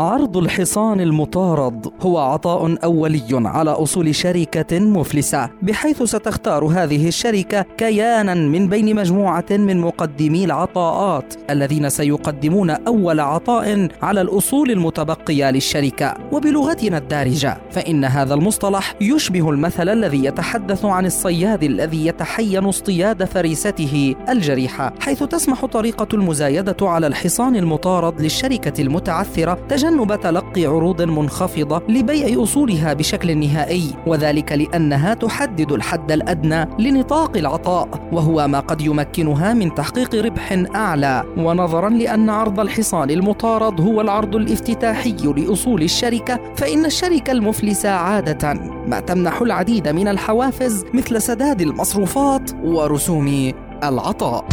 عرض الحصان المطارد هو عطاء أولي على أصول شركة مفلسة بحيث ستختار هذه الشركة كيانا من بين مجموعة من مقدمي العطاءات الذين سيقدمون أول عطاء على الأصول المتبقية للشركة. وبلغتنا الدارجة فإن هذا المصطلح يشبه المثل الذي يتحدث عن الصياد الذي يتحين اصطياد فريسته الجريحة حيث تسمح طريقة المزايدة على الحصان المطارد للشركة المتعثرة تجنب تلقي عروض منخفضة لبيع أصولها بشكل نهائي وذلك لأنها تحدد الحد الأدنى لنطاق العطاء وهو ما قد يمكنها من تحقيق ربح أعلى. ونظرا لأن عرض الحصان المطارد هو العرض الافتتاحي لأصول الشركة فإن الشركة المفلسه عادة ما تمنح العديد من الحوافز مثل سداد المصروفات ورسوم العطاء.